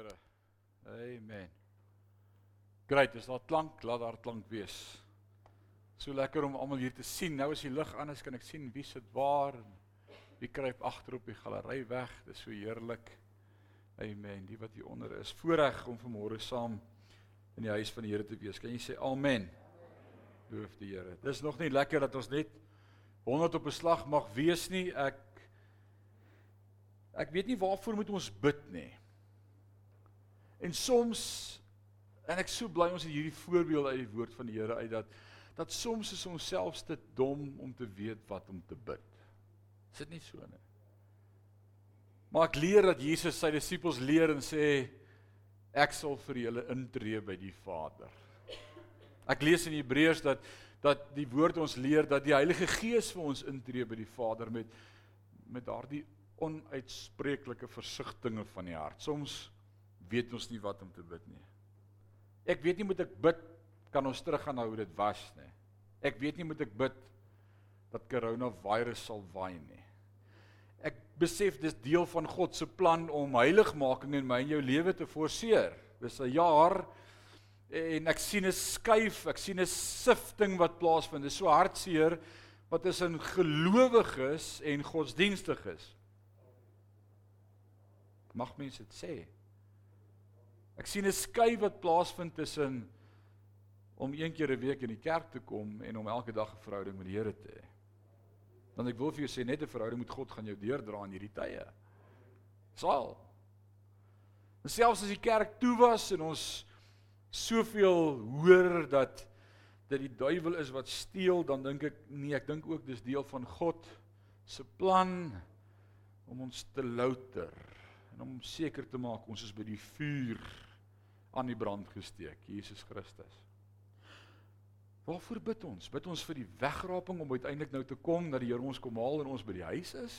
Here. Amen. Great, is daar klank, laat daar klank wees. So lekker om almal hier te sien. Nou as die lig aan is, kan ek sien wie sit waar en wie kruip agter op die galery weg. Dis so heerlik. Amen. Die wat hier onder is, voorreg om vanmôre saam in die huis van die Here te wees. Kan jy sê amen? Loof die Here. Dis nog nie lekker dat ons net 100 op 'n slag mag wees nie. Ek ek weet nie waarvoor moet ons bid nie. En soms en ek so bly ons het hierdie voorbeeld uit die woord van die Here uit dat dat soms is ons selfs te dom om te weet wat om te bid. Is dit nie so nie? Maar ek leer dat Jesus sy disippels leer en sê ek sal vir julle intree by die Vader. Ek lees in Hebreërs dat dat die woord ons leer dat die Heilige Gees vir ons intree by die Vader met met daardie onuitspreeklike versigtings van die hart. Soms weet ons nie wat om te bid nie. Ek weet nie moet ek bid kan ons teruggaan na hoe dit was nie. Ek weet nie moet ek bid dat coronavirus sal waai nie. Ek besef dis deel van God se plan om heiligmaking in my en jou lewe te forceer. Dis 'n jaar en ek sien 'n skuif, ek sien 'n sifting wat plaasvind. Dit is so hartseer wat is in gelowiges en godsdienstiges. Mag mense dit sê? Ek sien 'n skei wat plaasvind tussen om een keer 'n week in die kerk te kom en om elke dag 'n verhouding met die Here te hê. Want ek wil vir jou sê net 'n verhouding met God gaan jou deurdra in hierdie tye. Sal. En selfs as die kerk toe was en ons soveel hoor dat dat die duiwel is wat steel, dan dink ek nee, ek dink ook dis deel van God se plan om ons te louter en om seker te maak ons is by die vuur aan die brand gesteek, Jesus Christus. Waarvoor bid ons? Bid ons vir die wegraping om uiteindelik nou te kom dat die Here ons kom haal en ons by die huis is?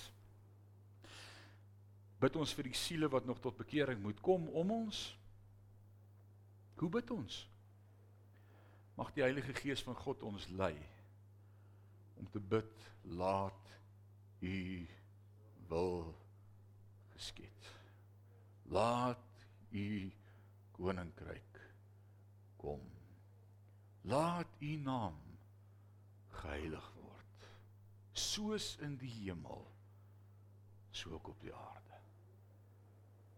Bid ons vir die siele wat nog tot bekering moet kom om ons? Hoe bid ons? Mag die Heilige Gees van God ons lei om te bid laat u wil geskied. Laat u koninkryk kom. Laat u naam geheilig word, soos in die hemel, so ook op die aarde.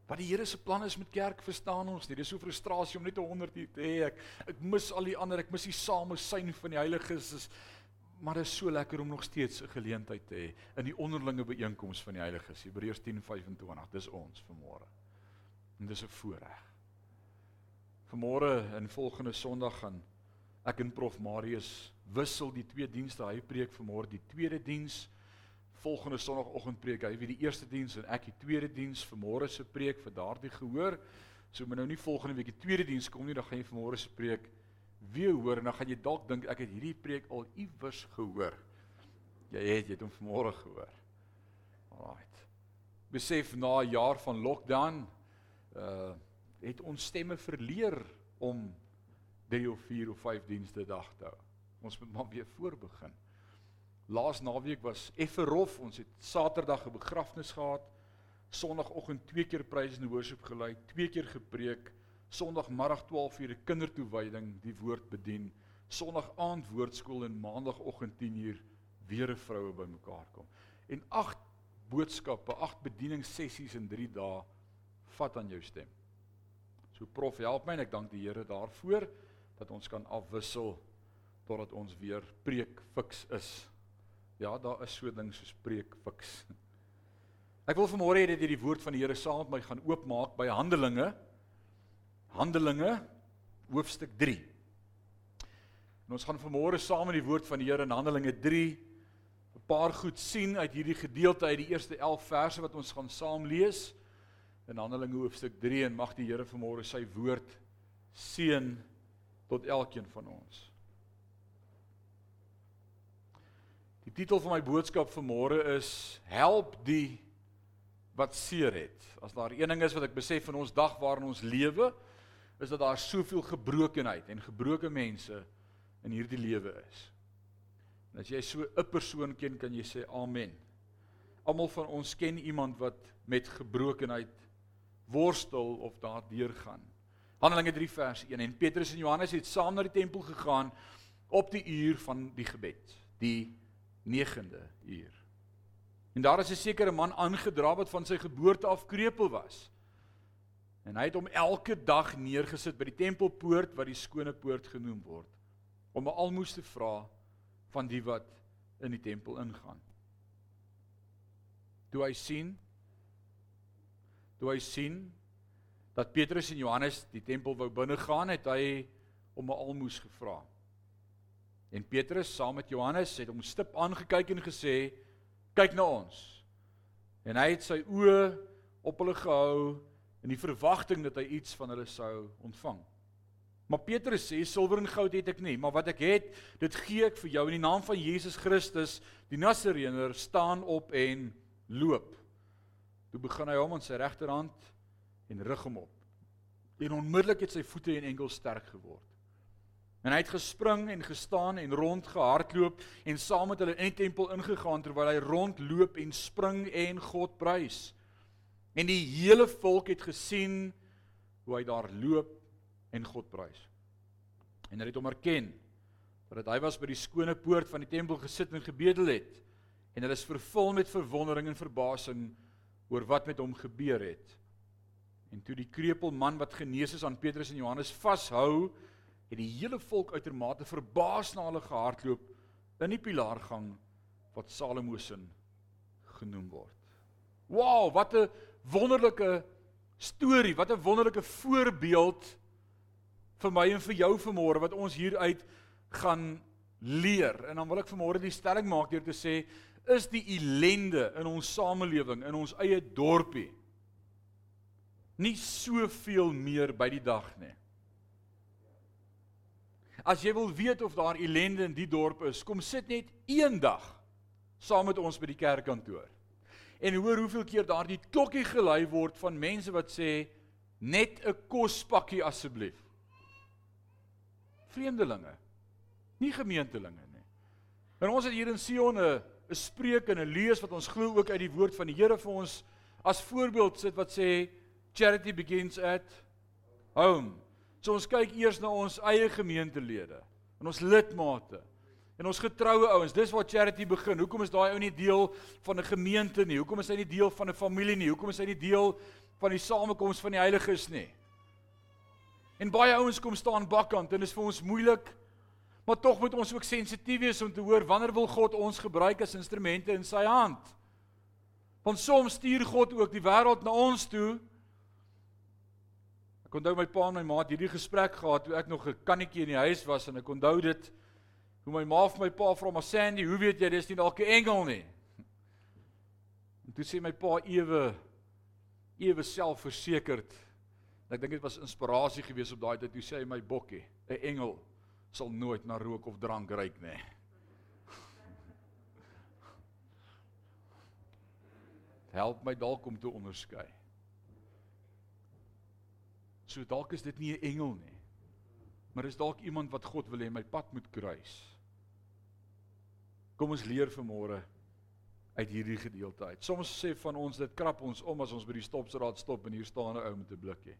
Wat die Here se plan is met kerk verstaan ons nie. Dis so frustrasie om net 100 uur te hê. Ek ek mis al die ander, ek mis die samesyn van die heiliges. Is maar dit is so lekker om nog steeds 'n geleentheid te hê in die onderlinge byeenkoms van die heiliges. Hebreërs 10:25. Dis ons vanmôre. En dis 'n voorreg. Vanmôre en volgende Sondag gaan ek en Prof Marius wissel die twee dienste. Hy preek vanmôre die tweede diens. Volgende Sondagoggend preek hy weer die eerste diens en ek die tweede diens. Vanmôre se preek vir daardie gehoor. So moet nou nie volgende week die tweede diens kom nie, dan gaan jy vanmôre se preek weer hoor en dan gaan jy dalk dink ek het hierdie preek al iewers gehoor. Jy het dit om vanmôre gehoor. Alraight. Besef na 'n jaar van lockdown uh het ons stemme verleer om 3 of 4 of 5 dienste dag te hou. Ons moet maar weer voorbegin. Laas naweek was effe rof. Ons het Saterdag 'n begrafnis gehad. Sondagoggend twee keer prys en worship gelei, twee keer gepreek. Sondagmiddag 12:00 'n kindertoewyding, die woord bedien. Sondag aand woordskool en maandagooggend 10:00 weer 'n vroue bymekaar kom. En 8 boodskappe, 8 bedieningssessies in 3 dae vat aan jou stem. So prof, help my en ek dank die Here daarvoor dat ons kan afwissel totdat ons weer preek fiks is. Ja, daar is so ding soos preek fiks. Ek wil vanmôre hê dat jy die woord van die Here saam met my gaan oopmaak by Handelinge. Handelinge hoofstuk 3. En ons gaan vanmôre saam met die woord van die Here in Handelinge 3 'n paar goed sien uit hierdie gedeelte uit die eerste 11 verse wat ons gaan saam lees in Handelinge hoofstuk 3 en mag die Here vanmôre sy woord seën tot elkeen van ons. Die titel van my boodskap vanmôre is help die wat seer het. As daar een ding is wat ek besef van ons dag waarin ons lewe, is dat daar soveel gebrokenheid en gebroke mense in hierdie lewe is. En as jy so 'n persoon ken, kan jy sê amen. Almal van ons ken iemand wat met gebrokenheid worstel of daardeur gaan. Handelinge 3 vers 1 en Petrus en Johannes het saam na die tempel gegaan op die uur van die gebed, die 9de uur. En daar is 'n sekere man aangedra wat van sy geboorte af krepeel was. En hy het hom elke dag neergesit by die tempelpoort wat die skone poort genoem word om 'n almoes te vra van die wat in die tempel ingaan. Toe hy sien toe hy sien dat Petrus en Johannes die tempel wou binne gaan, het hy om 'n almoes gevra. En Petrus saam met Johannes het hom stip aangekyk en gesê: "Kyk na ons." En hy het sy oë op hulle gehou in die verwagting dat hy iets van hulle sou ontvang. Maar Petrus sê: "Silwer en goud het ek nie, maar wat ek het, dit gee ek vir jou in die naam van Jesus Christus, die Nasareëner, staan op en loop." Toe begin hy hom aan sy regterhand en rig hom op. En onmiddellik het sy voete en enkels sterk geword. En hy het gespring en gestaan en rondgehardloop en saam met hulle in die tempel ingegaan terwyl hy rondloop en spring en God prys. En die hele volk het gesien hoe hy daar loop en God prys. En hulle het hom erken dat hy was by die skone poort van die tempel gesit en gebedel het. En hulle is vervul met verwondering en verbasing oor wat met hom gebeur het. En toe die krepeel man wat genees is aan Petrus en Johannes vashou, het die hele volk uitermate verbaas na hulle gehardloop in die pilaargang wat Salomo se genoem word. Wow, wat 'n wonderlike storie, wat 'n wonderlike voorbeeld vir my en vir jou vanmôre wat ons hieruit gaan leer. En dan wil ek vanmôre die stelling maak deur te sê is die ellende in ons samelewing, in ons eie dorpie nie soveel meer by die dag nie. As jy wil weet of daar ellende in die dorp is, kom sit net een dag saam met ons by die kerkkantoor. En hoor hoeveel keer daardie klokkie gelei word van mense wat sê net 'n kospakkie asseblief. Vreemdelinge, nie gemeentelinge nie. En ons het hier in Sion 'n 'n spreek en 'n lees wat ons glo ook uit die woord van die Here vir ons as voorbeeld sit wat sê charity begins at home. So ons kyk eers na ons eie gemeentelede en ons lidmate en ons getroue ouens. Dis waar charity begin. Hoekom is daai ou nie deel van 'n gemeente nie? Hoekom is hy nie deel van 'n familie nie? Hoekom is hy nie deel van die samekoms van die heiliges nie? En baie ouens kom staan bakkant en dit is vir ons moeilik Maar tog moet ons ook sensitief wees om te hoor wanneer wil God ons gebruik as instrumente in sy hand? Want soms stuur God ook die wêreld na ons toe. Ek onthou my pa en my ma het hierdie gesprek gehad toe ek nog 'n kannetjie in die huis was en ek onthou dit hoe my ma vir my pa vra maar Sandy, hoe weet jy dis nie dalk 'n engel nie? En toe sê my pa ewe ewe selfversekerd. Ek dink dit was inspirasie geweest op daai tyd toe sê hy my bokkie, 'n engel sal nooit na rook of drank ruik nie. Help my dalk om te onderskei. So dalk is dit nie 'n engel nie. Maar is dalk iemand wat God wil hê my pad moet kruis. Kom ons leer vanmôre uit hierdie gedeelte uit. Soms sê van ons dit krap ons om as ons by die stopstraat stop en hier staan 'n ou met 'n blikkie.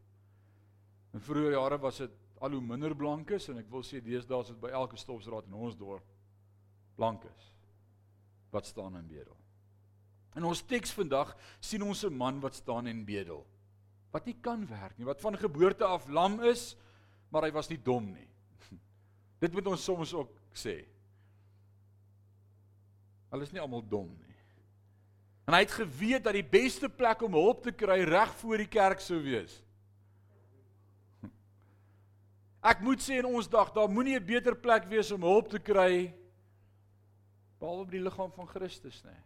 In vroeë jare was dit al hoe minder blank is en ek wil sê deesdae is dit by elke stopstraat in ons dorp blank is wat staan en bedel. In ons teks vandag sien ons 'n man wat staan en bedel. Wat nie kan werk nie, wat van geboorte af lam is, maar hy was nie dom nie. Dit moet ons soms ook sê. Hulle is nie almal dom nie. En hy het geweet dat die beste plek om hulp te kry reg voor die kerk sou wees. Ek moet sê in ons dag, daar moenie 'n beter plek wees om hulp te kry behalwe by die liggaam van Christus nie.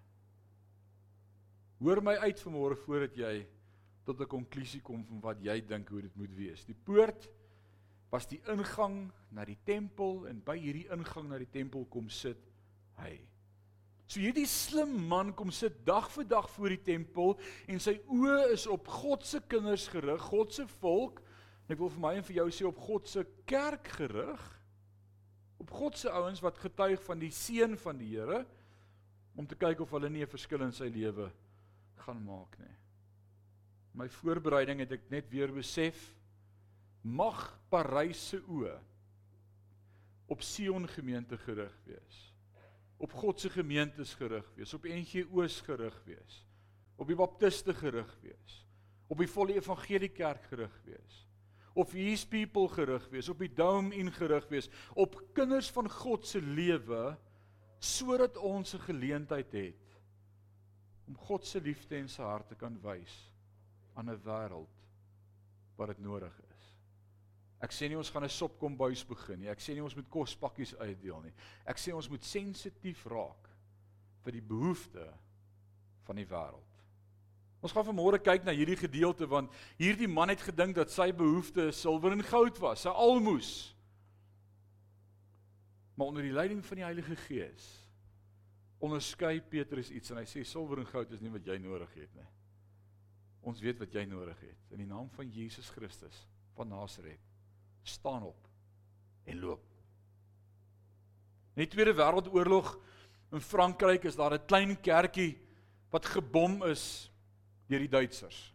Hoor my uit vanmôre voordat jy tot 'n konklusie kom van wat jy dink hoe dit moet wees. Die poort was die ingang na die tempel en by hierdie ingang na die tempel kom sit hy. So hierdie slim man kom sit dag vir dag voor die tempel en sy oë is op God se kinders gerig, God se volk En ek wil vir my en vir jou sê op God se kerk gerig. Op God se ouens wat getuig van die seën van die Here om te kyk of hulle nie 'n verskil in sy lewe gaan maak nie. My voorbereiding het ek net weer besef mag Parys se oë op Sion gemeente gerig wees. Op God se gemeentes gerig wees, op NGO's gerig wees, op die baptiste gerig wees, op die volle evangelie kerk gerig wees, op his people gerig wees, op die dome in gerig wees, op kinders van God se lewe sodat ons 'n geleentheid het om God se liefde en sy hart te kan wys aan 'n wêreld wat dit nodig is. Ek sê nie ons gaan 'n sopkombuis begin nie. Ek sê nie ons moet kospakkies uitdeel nie. Ek sê ons moet sensitief raak vir die behoeftes van die wêreld. Ons gaan vanmôre kyk na hierdie gedeelte want hierdie man het gedink dat sy behoefte silwer en goud was, sy almoes. Maar onder die leiding van die Heilige Gees onderskei Petrus iets en hy sê silwer en goud is nie wat jy nodig het nie. Ons weet wat jy nodig het. In die naam van Jesus Christus van Nasaret, staan op en loop. In die Tweede Wêreldoorlog in Frankryk is daar 'n klein kerkie wat gebom is deur die Duitsers.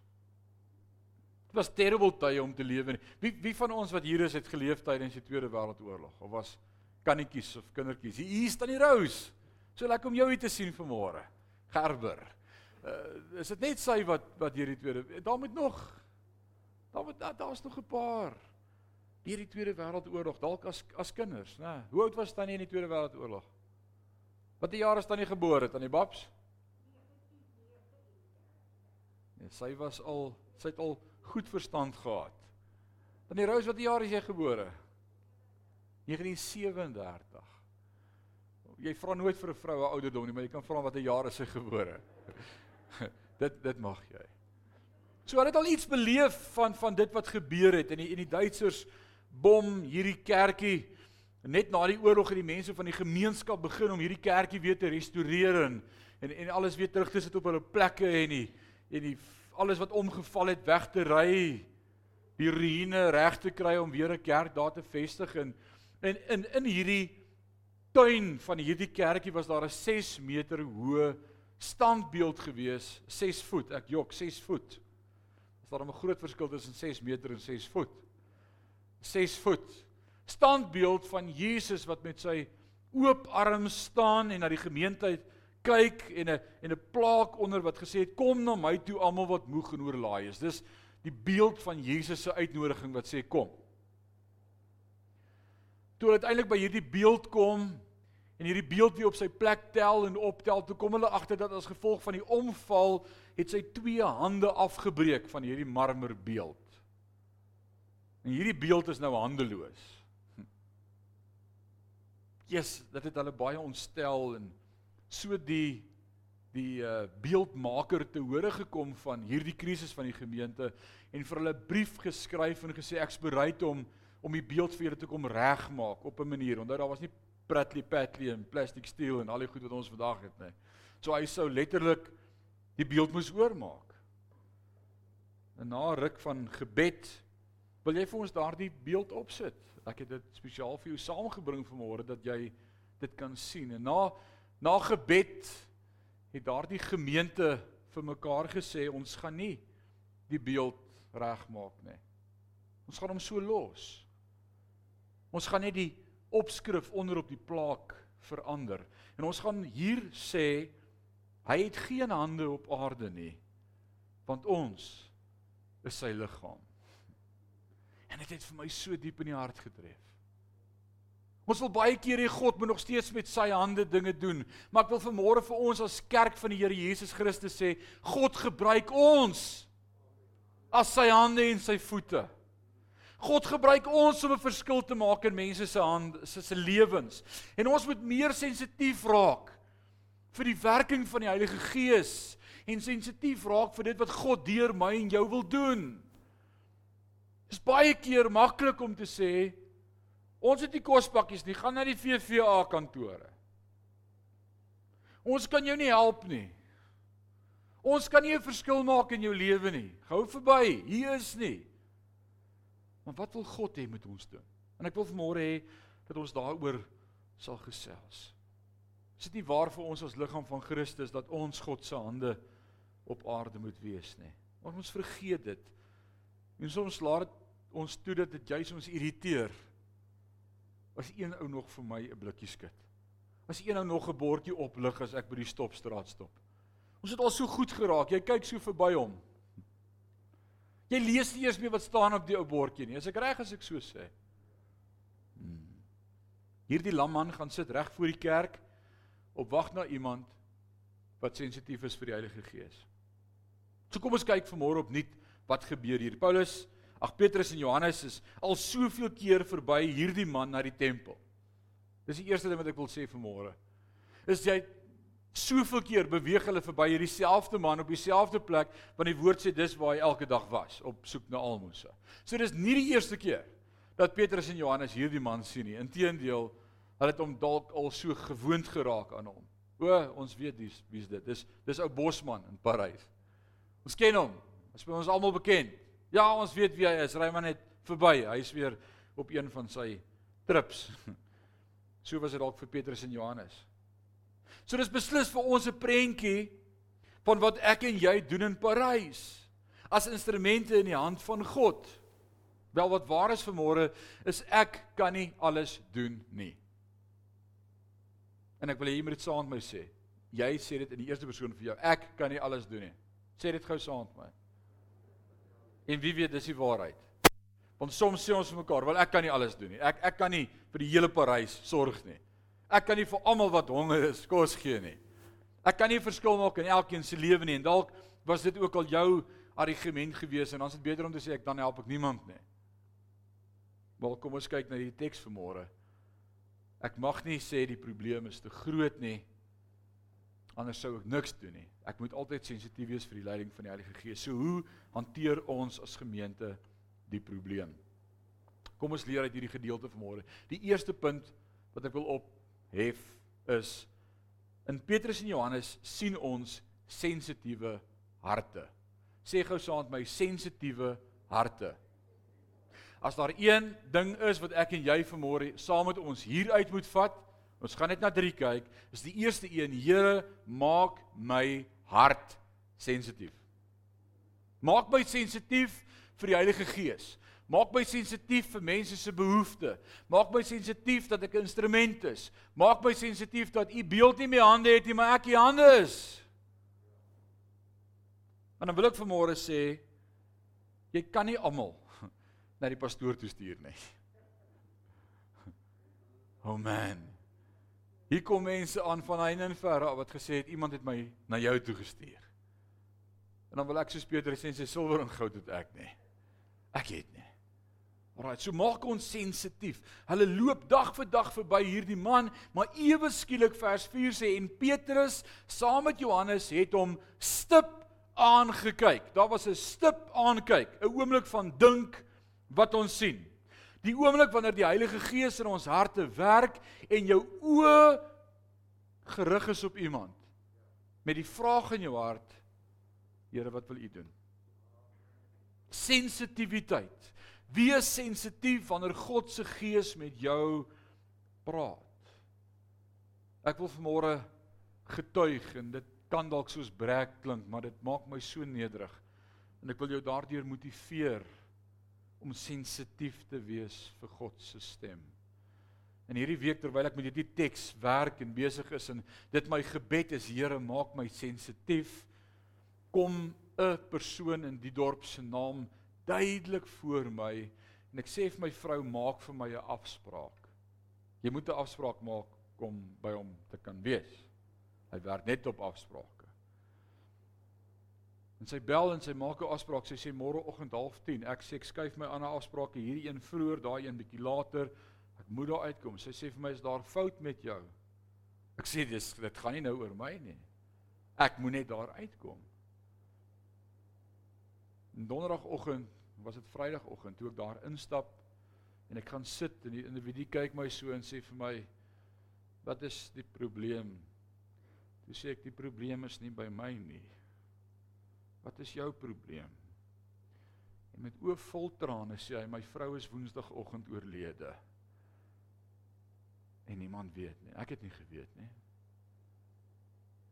Dit was terrible tye om te lewe. Wie wie van ons wat hier is het geleef tydens die Tweede Wêreldoorlog of was kannetjies of kindertjies. Hier staan die Rose. So lekker om jou hier te sien vanmôre. Gerber. Uh, is dit net sy wat wat hierdie tweede daar moet nog daar moet daar's nog 'n paar hierdie tweede wêreldoorlog dalk as as kinders, né? Hoe oud was tannie in die tweede wêreldoorlog? Watter jaar is tannie gebore? Tannie Babs? Nee, sy was al sy het al goed verstand gehad. Tannie Rose, watter jaar is jy gebore? 1937. Jy vra nooit vir 'n vrou 'n ouderdom nie, maar jy kan vra watter jaar is sy gebore. dit dit mag jy. So hulle het al iets beleef van van dit wat gebeur het in die in die Duitsers bom hierdie kerkie net na die oorlog het die mense van die gemeenskap begin om hierdie kerkie weer te restoreer en en, en alles weer terug te sit op hulle plekke en die en die alles wat omgeval het weg te ry die ruïne reg te kry om weer 'n kerk daar te vestig en En in in hierdie tuin van hierdie kerkie was daar 'n 6 meter hoë standbeeld gewees, 6 voet. Ek jok, 6 voet. Is daar 'n groot verskil tussen 6 meter en 6 voet? 6 voet. Standbeeld van Jesus wat met sy oop arms staan en na die gemeente kyk en 'n en 'n plaak onder wat gesê het kom na my toe almal wat moeg en oorlaai is. Dis die beeld van Jesus se uitnodiging wat sê kom toe hulle uiteindelik by hierdie beeld kom en hierdie beeld weer op sy plek tel en optel, toe kom hulle agter dat as gevolg van die omval het sy twee hande afgebreek van hierdie marmerbeeld. En hierdie beeld is nou handeloos. Jesus, dit het hulle baie ontstel en so die die uh, beeldmaker te hore gekom van hierdie krisis van die gemeente en vir hulle brief geskryf en gesê ek's bereid om om die beeld vir julle te kom regmaak op 'n manier. Onthou daar was nie pratly patly en plastic steel en al die goed wat ons vandag het nie. So hy sou letterlik die beeld moes oormaak. En na ruk van gebed wil jy vir ons daardie beeld opsit. Ek het dit spesiaal vir jou saamgebring vanmôre dat jy dit kan sien. En na na gebed het daardie gemeente vir mekaar gesê ons gaan nie die beeld regmaak nie. Ons gaan hom so los. Ons gaan net die opskrif onder op die plaak verander. En ons gaan hier sê hy het geen hande op aarde nie want ons is sy liggaam. En dit het vir my so diep in die hart getref. Ons wil baie keer hê God moet nog steeds met sy hande dinge doen, maar ek wil vanmôre vir ons as kerk van die Here Jesus Christus sê, God gebruik ons as sy hande en sy voete. God gebruik ons om 'n verskil te maak in mense se hand se se lewens. En ons moet meer sensitief raak vir die werking van die Heilige Gees en sensitief raak vir dit wat God deur my en jou wil doen. Dit is baie keer maklik om te sê ons het nie kospakkies nie, gaan na die VVA kantore. Ons kan jou nie help nie. Ons kan nie 'n verskil maak in jou lewe nie. Gou verby, hier is nie. Maar wat wil God hê moet ons doen? En ek wil vanmôre hê dat ons daaroor sal gesels. Is dit nie waar vir ons as liggaam van Christus dat ons God se hande op aarde moet wees nie? Maar ons vergeet dit. En soms laat ons toe dat dit juis ons irriteer. As een ou nog vir my 'n blikkie skit. As een ou nog 'n bordjie oplig as ek by die stopstraat stop. Ons het al so goed geraak. Jy kyk so verby hom. Jy lees nie eers meer wat staan op die ou bordjie nie. As ek reg as ek so sê. Hmm. Hierdie lam man gaan sit reg voor die kerk op wag na iemand wat sensitief is vir die Heilige Gees. So kom ons kyk vanmôre opnuut wat gebeur hier. Paulus Ag Petrus en Johannes is al soveel keer verby hierdie man na die tempel. Dis die eerste ding wat ek wil sê vanmôre. Is jy soveel keer beweeg hulle verby hierdie selfde man op dieselfde plek want die woord sê dis waar hy elke dag was op soek na almoses. So dis nie die eerste keer dat Petrus en Johannes hierdie man sien nie. Inteendeel, hulle het hom dalk al so gewoond geraak aan hom. O, ons weet wie's wie's dit. Dis dis ou bosman in Parys. Ons ken hom. Hy is by ons almal bekend. Ja, ons weet wie hy is. Ry maar net verby. Hy's weer op een van sy trips. So was dit dalk vir Petrus en Johannes. So dis beslis vir ons 'n prentjie van wat ek en jy doen in Parys as instrumente in die hand van God. Wel wat waar is vanmôre is ek kan nie alles doen nie. En ek wil hê jy moet dit saam met my sê. Jy sê dit in die eerste persoon vir jou. Ek kan nie alles doen nie. Sê dit gou saam met my. En wie weet dis die waarheid. Want soms sê ons vir mekaar, "Wel ek kan nie alles doen nie. Ek ek kan nie vir die hele Parys sorg nie. Ek kan nie vir almal wat honger is kos gee nie. Ek kan nie verskil maak in elkeen se lewe nie." En dalk was dit ook al jou argument gewees en is dit beter om te sê ek dan help ek niemand nie. Maar kom ons kyk na die teks vanmôre. Ek mag nie sê die probleem is te groot nie. Anders sou ek niks doen nie. Ek moet altyd sensitief wees vir die leiding van die Heilige Gees. So hoe hanteer ons as gemeente die probleem. Kom ons leer uit hierdie gedeelte vanmôre. Die eerste punt wat ek wil ophef is in Petrus en Johannes sien ons sensitiewe harte. Sê gou saam met my sensitiewe harte. As daar een ding is wat ek en jy vanmôre saam met ons hier uit moet vat, ons gaan net na drie kyk, is die eerste een: Here, maak my hart sensitief. Maak my sensitief vir die Heilige Gees. Maak my sensitief vir mense se behoeftes. Maak my sensitief dat ek 'n instrument is. Maak my sensitief dat u beeld nie my hande het nie, maar ek u hande is. En dan wil ek vanmôre sê jy kan nie almal na die pastoor toe stuur nie. Oh man. Hier kom mense aan van heine en verre wat gesê het iemand het my na jou toe gestuur. En dan wil ek soos Petrus sê sy silwer en goud het ek nie. Ek het nie. Alraai, so maak ons sensitief. Hulle loop dag vir dag verby hierdie man, maar ewe skielik vers 4 sê en Petrus saam met Johannes het hom stip aangekyk. Daar was 'n stip aankyk, 'n oomblik van dink wat ons sien. Die oomblik wanneer die Heilige Gees in ons harte werk en jou oë gerig is op iemand met die vraag in jou hart Here, wat wil U doen? Sensitiwiteit. Wees sensitief wanneer God se gees met jou praat. Ek wil vanmôre getuig en dit kan dalk soos breek klink, maar dit maak my so nederig. En ek wil jou daardeur motiveer om sensitief te wees vir God se stem. In hierdie week terwyl ek met hierdie teks werk en besig is en dit my gebed is Here maak my sensitief kom 'n persoon in die dorp se naam duidelik voor my en ek sê vir my vrou maak vir my 'n afspraak. Jy moet 'n afspraak maak kom by hom te kan wees. Hy werk net op afsprake. En sy bel en sy maak 'n afspraak. Sy sê môreoggend 09:30. Ek sê ek skuif my ander afsprake hierdie een vroeër, daai een bietjie later. Ek moet daar uitkom. Sy sê vir my is daar fout met jou. Ek sê dis dit gaan nie nou oor my nie. Ek moet net daar uitkom. En donderdagoggend, was dit vrydagoggend toe ek daar instap en ek gaan sit en die individu kyk my so en sê vir my wat is die probleem? Toe sê ek die probleem is nie by my nie. Wat is jou probleem? En met oë vol trane sê hy my vrou is woensdagoggend oorlede. En niemand weet nie. Ek het nie geweet nie.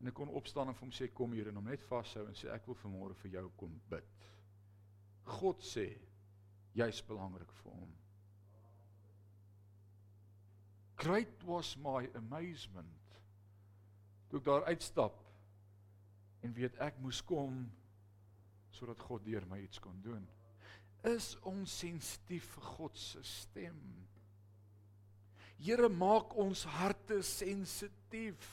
En ek kon opstaan en vir hom sê kom hier en hom net vashou en sê ek wil vanmôre vir jou kom bid. God sê jy's belangrik vir hom. Great was my amazement toe ek daar uitstap en weet ek moes kom sodat God deur my iets kon doen. Is ons sensitief vir God se stem? Here maak ons harte sensitief.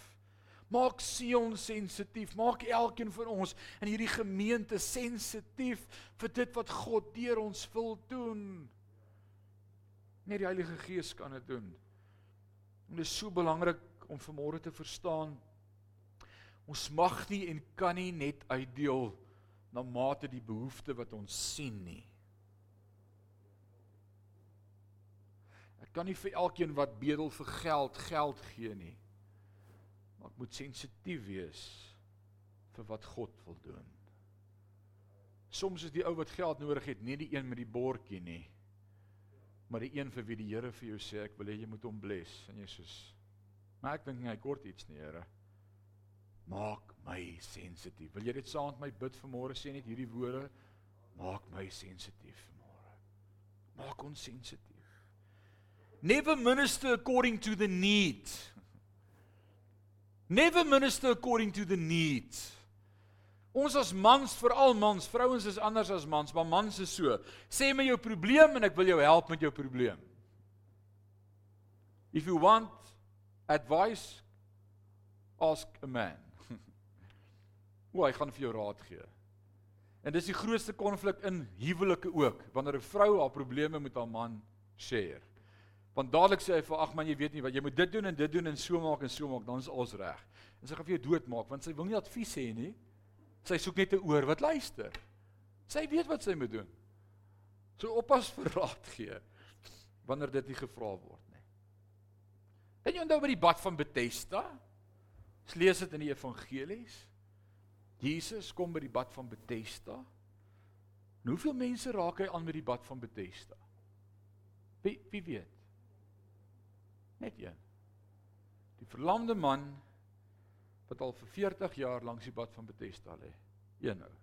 Maak Sion sensitief. Maak elkeen van ons in hierdie gemeente sensitief vir dit wat God deur ons wil doen. Net die Heilige Gees kan dit doen. En dit is so belangrik om vanmôre te verstaan. Ons mag nie en kan nie net uitdeel na mate die behoefte wat ons sien nie. Ek kan nie vir elkeen wat bedel vir geld geld gee nie. Maar ek moet sensitief wees vir wat God wil doen. Soms is die ou wat geld nodig het nie die een met die bordjie nie. Maar die een vir wie die Here vir jou sê ek wil hê jy moet hom bless en jy sê maar ek dink hy kort iets nie Here. Maak my sensitief. Wil jy dit saam met my bid vanmôre sê net hierdie woorde? Maak my sensitief vanmôre. Maak ons sensitief. Never minister according to the need. Never minister according to the need. Ons as mans, veral mans, vrouens is anders as mans, maar mans is so. Sê my jou probleem en ek wil jou help met jou probleem. If you want advice, ask a man. O, hy gaan vir jou raad gee. En dis die grootste konflik in huwelike ook, wanneer 'n vrou haar probleme met haar man share. Want dadelik sê hy vir ag man, jy weet nie wat jy moet dit doen en dit doen en so maak en so maak, dan is alles reg. En sy gaan vir jou doodmaak want sy wil nie advies hê nie. Sy soek net 'n oor wat luister. Sy weet wat sy moet doen. So oppas vir raad gee wanneer dit nie gevra word nie. En jy onthou by die bad van Bethesda? Ons lees dit in die evangelies. Jesus kom by die bad van Bethesda. En hoeveel mense raak hy aan met die bad van Bethesda? Wie wie weet? Net een. Die verlamde man wat al vir 40 jaar langs die bad van Bethesda lê. Een ou.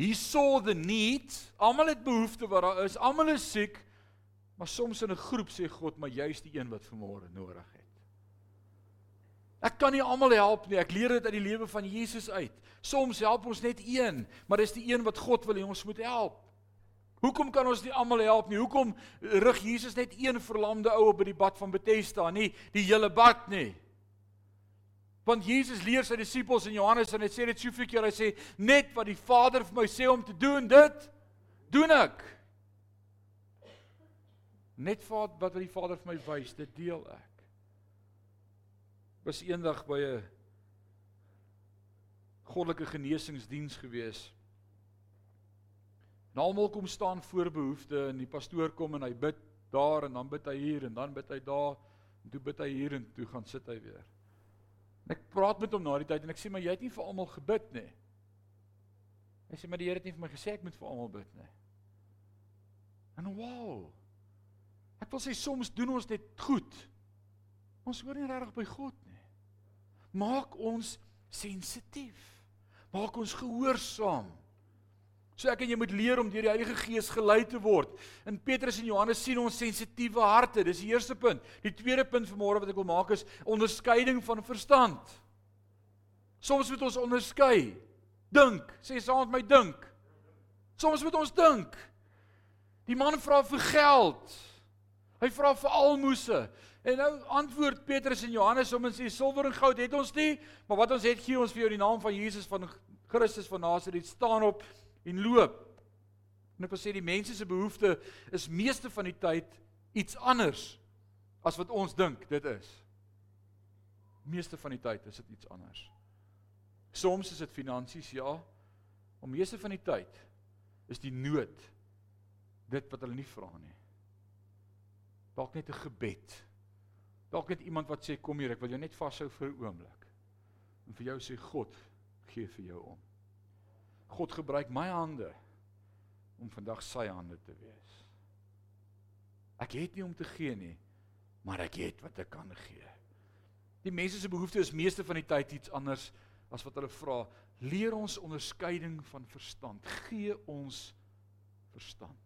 He saw the need. Almal het behoeftes wat daar is. Almal is siek. Maar soms in 'n groep sê God, maar jy's die een wat vanmôre nodig het. Ek kan nie almal help nie. Ek leer dit uit die lewe van Jesus uit. Soms help ons net een, maar dis die een wat God wil hê ons moet help. Hoekom kan ons nie almal help nie? Hoekom rig Jesus net een verlamde ou op by die bad van Bethesda, nie die hele bad nie? Want Jesus leer sy disippels in Johannes en hy sê dit soveel keer, hy sê net wat die Vader vir my sê om te doen, dit doen ek. Net wat wat die Vader vir my wys, dit deel ek. Was eendag by 'n goddelike genesingsdiens gewees. En almal kom staan voor behoeftes en die pastoor kom en hy bid daar en dan bid hy hier en dan bid hy daar en toe bid hy hier en toe gaan sit hy weer. En ek praat met hom na die tyd en ek sê maar jy het nie vir almal gebid nie. Hy sê maar die Here het nie vir my gesê ek moet vir almal bid nie. En wow. Ek wil sê soms doen ons dit goed. Ons hoor nie regtig by God. Maak ons sensitief. Maak ons gehoorsaam. So ek en jy moet leer om deur die Heilige Gees gelei te word. In Petrus en Johannes sien ons sensitiewe harte. Dis die eerste punt. Die tweede punt vanmôre wat ek wil maak is onderskeiding van verstand. Soms moet ons onderskei. Dink, sê saam met my dink. Soms moet ons dink. Die man vra vir geld. Hy vra vir almoses. En nou antwoord Petrus en Johannes om en sê silwer en goud het ons nie, maar wat ons het gee ons vir jou in die naam van Jesus van Christus van Nasaret staan op en loop. En ek wil sê die mense se behoefte is meeste van die tyd iets anders as wat ons dink dit is. Meeste van die tyd is dit iets anders. Soms is dit finansies, ja. Maar meeste van die tyd is die nood dit wat hulle nie vra nie. Dalk net 'n gebed. Dalk net iemand wat sê kom hier, ek wil jou net vashou vir 'n oomblik. En vir jou sê God, gee vir jou om. God gebruik my hande om vandag sy hande te wees. Ek het nie om te gee nie, maar ek het wat ek kan gee. Die mense se behoefte is meeste van die tyd iets anders as wat hulle vra. Leer ons onderskeiding van verstand. Gee ons verstand.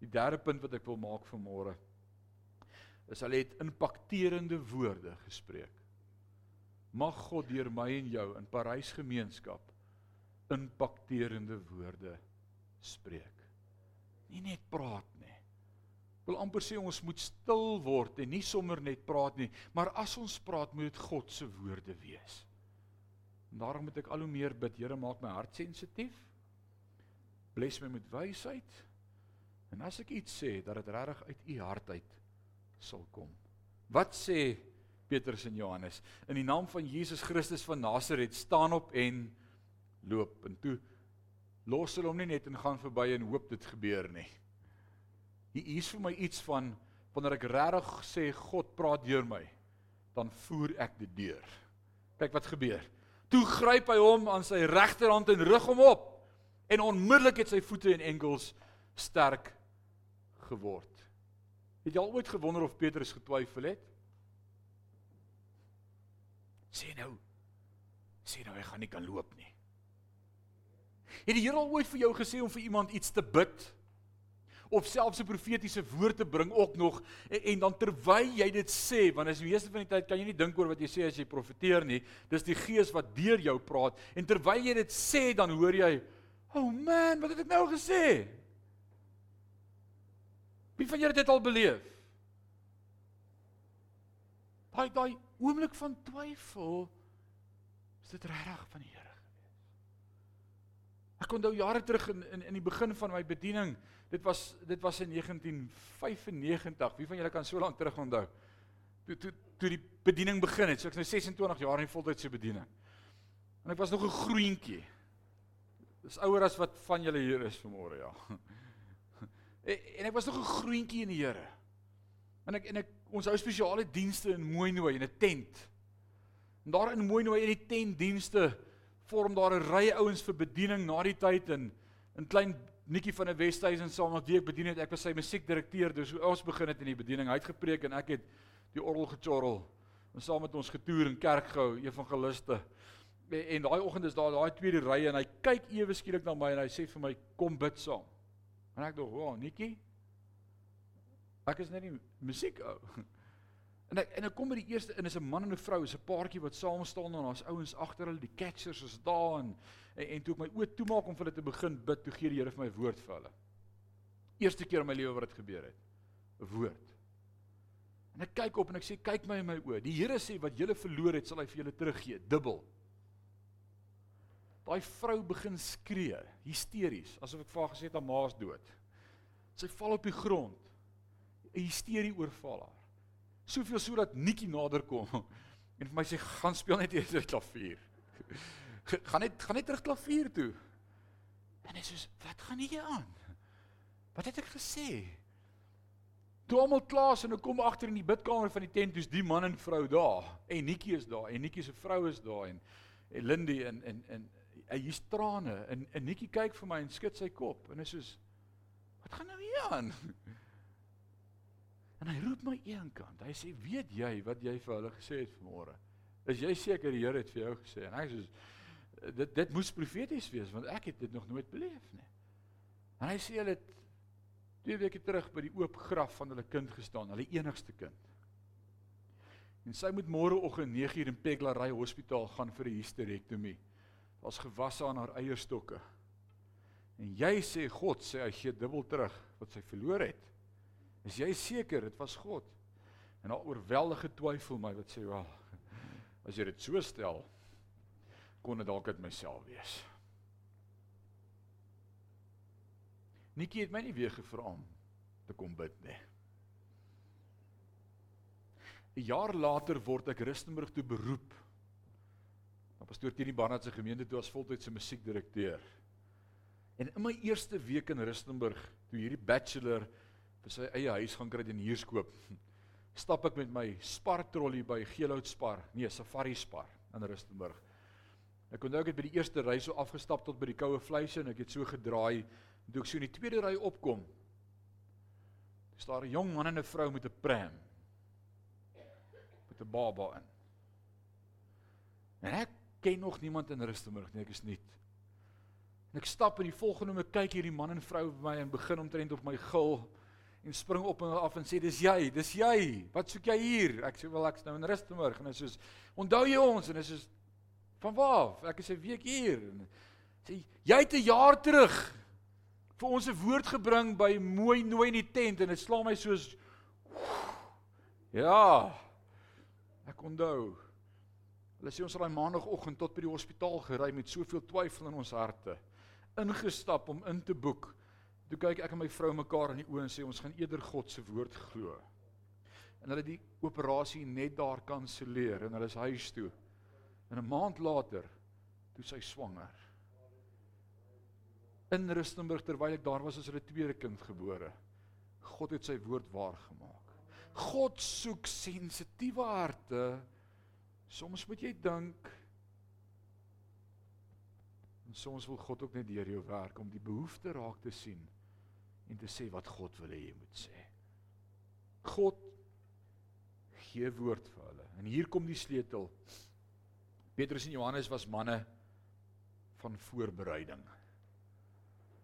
Die derde punt wat ek wil maak vir môre is hulle het impakterende woorde gespreek. Mag God deur my en jou in Parys gemeenskap impakterende woorde spreek. Nie net praat nie. Ek wil amper sê ons moet stil word en nie sommer net praat nie, maar as ons praat moet dit God se woorde wees. En daarom moet ek al hoe meer bid, Here, maak my hart sensitief. Bless my met wysheid. En as ek iets sê, dat dit regtig uit u hart uit sal kom. Wat sê Petrus en Johannes? In die naam van Jesus Christus van Nasaret, staan op en loop. En toe los hulle hom nie net en gaan verby en hoop dit gebeur nie. Hier is vir my iets van wanneer ek regtig sê God praat deur my, dan voer ek dit deur. Kyk wat gebeur. Toe gryp hy hom aan sy regterhand en rig hom op. En onmiddellik het sy voete en enkels sterk geword. Het jy al ooit gewonder of Petrus getwyfel het? Sê nou. Sê nou hy gaan nie kan loop nie. Het die Here al ooit vir jou gesê om vir iemand iets te bid? Of selfs 'n profetiese woord te bring ook nog en, en dan terwyl jy dit sê, want as die meeste van die tyd kan jy nie dink oor wat jy sê as jy profeteer nie. Dis die Gees wat deur jou praat en terwyl jy dit sê, dan hoor jy, "Oh man, wat het ek nou gesê?" Wie van julle het dit al beleef? Daai daai oomblik van twyfel is dit regtig van die Here gewees. Ek onthou jare terug in in in die begin van my bediening, dit was dit was in 1995. Wie van julle kan so lank terug onthou? Toe toe toe die bediening begin het, so ek is nou 26 jaar in voltydse bediening. En ek was nog 'n groentjie. Dis ouer as wat van julle hier is vanmôre, ja. En, ek was nog 'n groentjie in die Here. En ek en ek ons hou spesiale dienste in Mooinooi in 'n tent. En daar in Mooinooi in die tentdienste vorm daar 'n ry ouens vir bediening na die tyd en 'n klein Nikkie van 'n Westhuizen saam met wie ek bedien het. Ek was sy musiekdirekteur, dus hoe ons begin het in die bediening. Hy het gepreek en ek het die orgel gechorrel. En saam met ons getoer in kerk gehou, evangeliste. En, en daai oggend is daar daai tweede ry en hy kyk ewe skielik na my en hy sê vir my kom bid saam. En ek dink, "Wow, Nikki. Ek is net nie musiek ou." En ek en ek kom by die eerste en is 'n man en 'n vrou, is 'n paartjie wat saam staan en daar's ouens agter hulle, die catchers is daar en, en en toe ek my oë toemaak om vir hulle te begin bid, toe gee die Here vir my woord vir hulle. Eerste keer in my lewe wat dit gebeur het. 'n Woord. En ek kyk op en ek sê kyk my in my oë. Die Here sê wat julle verloor het, sal hy vir julle teruggee, dubbel. Daai vrou begin skree, hysteries, asof ek vir haar gesê het haar ma is dood. Sy val op die grond. 'n Hysterie oorval haar. Soveel so dat Nikkie nader kom en vir my sê gaan speel net eers klavier. gaan net gaan net terug klavier toe. En hy sê wat gaan hier aan? Wat het ek gesê? Toe almal klaar is en ek kom agter in die bidkamer van die tent, dis die man en vrou daar en Nikkie is daar en Nikkie se vrou is daar en en Lindy en en en hy hier's trane en en Nikkie kyk vir my en skud sy kop en hy sê wat gaan nou hier aan? En hy roep my eenkant. Hy sê weet jy wat jy vir hulle gesê het vanmôre? Is jy seker die Here het vir jou gesê? En hy sê dit dit moes profeties wees want ek het dit nog nooit beleef nie. En hy sê hulle het twee weke terug by die oop graf van hulle kind gestaan, hulle enigste kind. En sy moet môreoggend 9uur in Peglaray Hospitaal gaan vir 'n hysterektomie was gewasse aan haar eierstokke. En jy sê God sê hy gee dubbel terug wat sy verloor het. Is jy seker dit was God? En haar oorweldige twyfel my wat sê, "Wel, as jy dit so stel, kon dit dalk uit myself wees." Nikkie het my nie weer gevra om te kom bid nie. 'n Jaar later word ek Rustenburg toe beroep pastoor Tini Barnard se gemeente toe as voltydse musiekdirekteur. En in my eerste week in Rustenburg, toe hierdie bachelor vir sy eie huis gaan kry in Hierskoop, stap ek met my Spar trolley by Geelhout Spar, nee, Safari Spar in Rustenburg. Ek kon nou net by die eerste ry so afgestap tot by die koue vleise en ek het so gedraai en toe ek so in die tweede ry opkom, is daar 'n jong man en 'n vrou met 'n pram met 'n baba in. En ek ken nog niemand in Rustenburg nie, ek is nie. En ek stap in die volgende oomblik kyk hierdie man en vrou by my en begin omtrent op my gil en spring op en af en sê dis jy, dis jy. Wat soek jy hier? Ek sê wel ek's nou in Rustenburg en hy sê onthou jy ons en hy sê van waar? Ek is 'n week hier. En sê jy het 'n jaar terug vir ons 'n woord gebring by mooi nooi in die tent en dit slaan my soos Ja. Ek onthou. Hulle sê ons het daai maandagooggend tot by die hospitaal gery met soveel twyfel in ons harte. Ingestap om in te boek. Toe kyk ek en my vrou mekaar in die oë en sê ons gaan eerder God se woord glo. En hulle die operasie net daar kanselleer en hulle is huis toe. En 'n maand later toe sy swanger. In Rustenburg terwyl ek daar was, is hulle tweede kind gebore. God het sy woord waar gemaak. God soek sensitiewe harte. Soms moet jy dink en soms wil God ook net deur jou werk om die behoefte raak te sien en te sê wat God wil hê jy moet sê. God gee woord vir hulle. En hier kom die sleutel. Petrus en Johannes was manne van voorbereiding.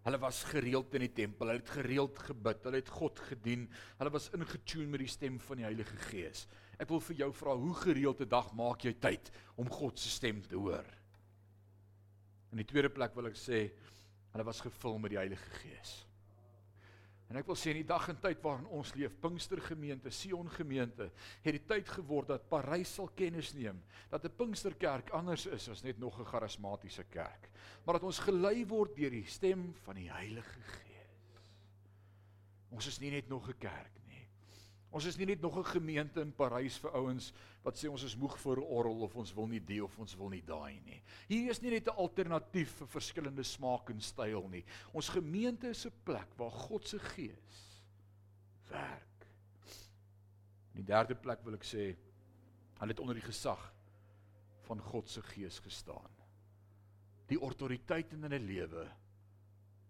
Hulle was gereeld in die tempel, hulle het gereeld gebid, hulle het God gedien. Hulle was ingetune met die stem van die Heilige Gees. Ek wil vir jou vra, hoe gereeld 'n dag maak jy tyd om God se stem te hoor? In die tweede plek wil ek sê, hulle was gevul met die Heilige Gees. En ek wil sê in die dag en tyd waarin ons leef, Pinkstergemeente, Sion gemeente, het die tyd geword dat Parys sal kennis neem dat 'n Pinksterkerk anders is as net nog 'n charismatiese kerk, maar dat ons gelei word deur die stem van die Heilige Gees. Ons is nie net nog 'n kerk Ons is nie net nog 'n gemeente in Parys vir ouens wat sê ons is moeg vir orgel of ons wil nie die of ons wil nie daai nie. Hier is nie net 'n alternatief vir verskillende smaak en styl nie. Ons gemeente is 'n plek waar God se gees werk. In die derde plek wil ek sê hulle het onder die gesag van God se gees gestaan. Die autoriteit in hulle lewe.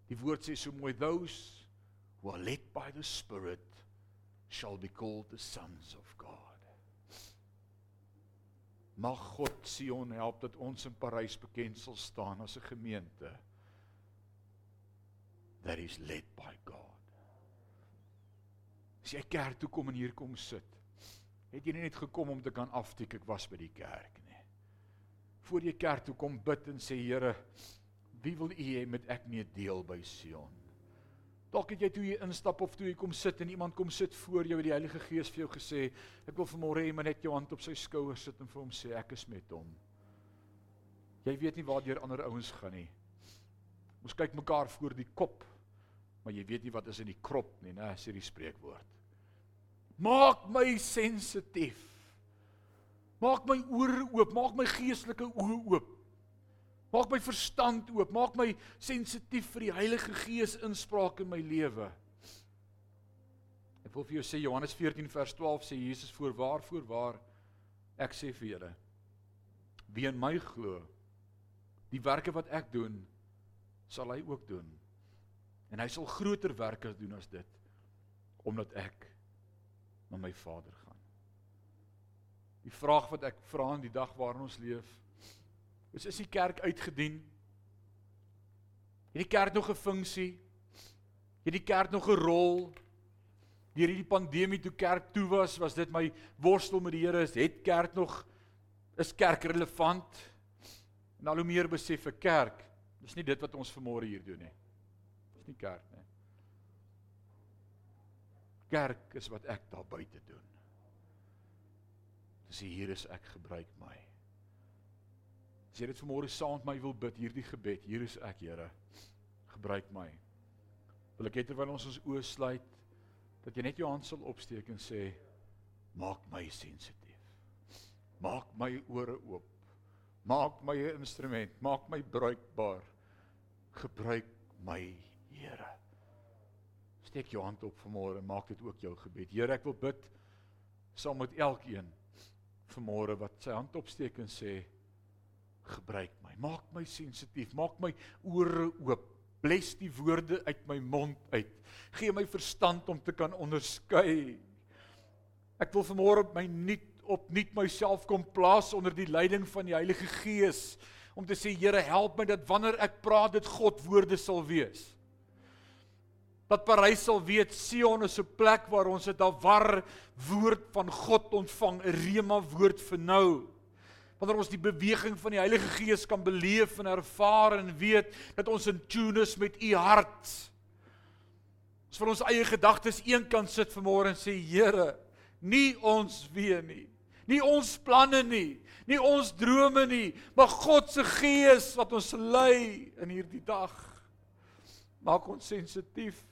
Die woord sê so mooi those who are led by the spirit shall be called the sons of God. Mag God Sion help dat ons in Parys bekend sal staan as 'n gemeente that is led by God. As jy kerk toe kom en hier kom sit, het jy nie net gekom om te kan aftik ek was by die kerk nie. Voor jy kerk toe kom bid en sê Here, wie wil U hê met ek mee deel by Sion? Dalk het jy toe jy instap of toe jy kom sit en iemand kom sit voor jou en die Heilige Gees vir jou gesê, ek wil vanmôre hê maar net jou hand op sy skouer sit en vir hom sê ek is met hom. Jy weet nie waar deur ander ouens gaan nie. Ons kyk mekaar voor die kop, maar jy weet nie wat is in die krop nie, né, sê die spreekwoord. Maak my sensitief. Maak my ore oop, maak my geestelike oë oop. Maak my verstand oop, maak my sensitief vir die Heilige Gees inspraak in my lewe. Ek wil vir jou sê Johannes 14 vers 12 sê Jesus voorwaar voorwaar ek sê vir julle wie in my glo die werke wat ek doen sal hy ook doen en hy sal groter werke doen as dit omdat ek na my Vader gaan. Die vraag wat ek vra in die dag waarin ons leef Is is die kerk uitgedien? Het die kerk nog 'n funksie? Het die kerk nog 'n rol? Deur hierdie pandemie toe kerk toe was, was dit my worstel met die Here is, het kerk nog is kerk relevant? En al hoe meer besef ek kerk, dis nie dit wat ons vanmôre hier doen nie. Dis nie kerk nie. Kerk is wat ek daar buite doen. Dis hier is ek gebruik my. As jy dit vanmôre saam met my wil bid, hierdie gebed, hier is ek, Here. Gebruik my. Wil ek hê terwyl ons ons oë sluit, dat jy net jou hand sal opsteek en sê, maak my sensitief. Maak my ore oop. Maak my 'n instrument, maak my bruikbaar. Gebruik my, Here. Steek jou hand op vanmôre en maak dit ook jou gebed. Here, ek wil bid saam met elkeen vanmôre wat sy hand opsteek en sê, gebruik my. Maak my sensitief, maak my ore oop. Bless die woorde uit my mond uit. Gee my verstand om te kan onderskei. Ek wil vanmôre my nuut opnuut myself kom plaas onder die leiding van die Heilige Gees om te sê Here help my dat wanneer ek praat dit God woorde sal wees. Dat Parys sal weet Sion is 'n plek waar ons dit al war woord van God ontvang, 'n rema woord vir nou. Wanneer ons die beweging van die Heilige Gees kan beleef en ervaar en weet dat ons in tune is met u hart. Ons vir ons eie gedagtes eenkant sit vanmôre en sê Here, nie ons wee nie. Nie ons planne nie, nie ons drome nie, maar God se Gees wat ons lei in hierdie dag. Maak ons sensitief.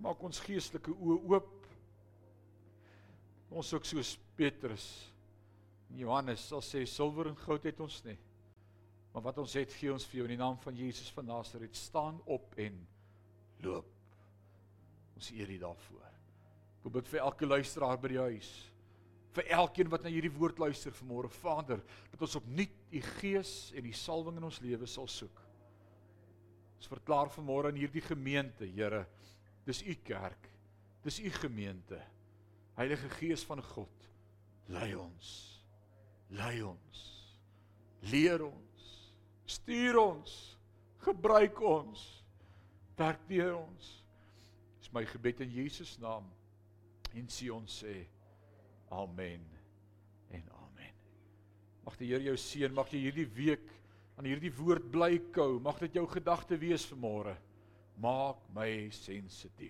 Maak ons geestelike oë oop. Ons ook soos Petrus Johannes sal sê silwer en goud het ons nie. Maar wat ons het gee ons vir jou in die naam van Jesus van Nasaret. Staan op en loop. Ons eer U daarvoor. Ek bid vir elke luisteraar by die huis vir elkeen wat na hierdie woord luister vanmôre Vader dat ons opnuut u gees en die salwing in ons lewe sal soek. Ons verklaar vanmôre in hierdie gemeente, Here, dis u kerk. Dis u gemeente. Heilige Gees van God, lei ons. Lei ons. Leer ons. Stuur ons. Gebruik ons. Werk deur ons. Dis my gebed in Jesus naam. En sien ons sê Amen. En amen. Mag die Here jou seën, mag jy hierdie week aan hierdie woord bly kou. Mag dit jou gedagte wees vir môre. Maak my sensitief.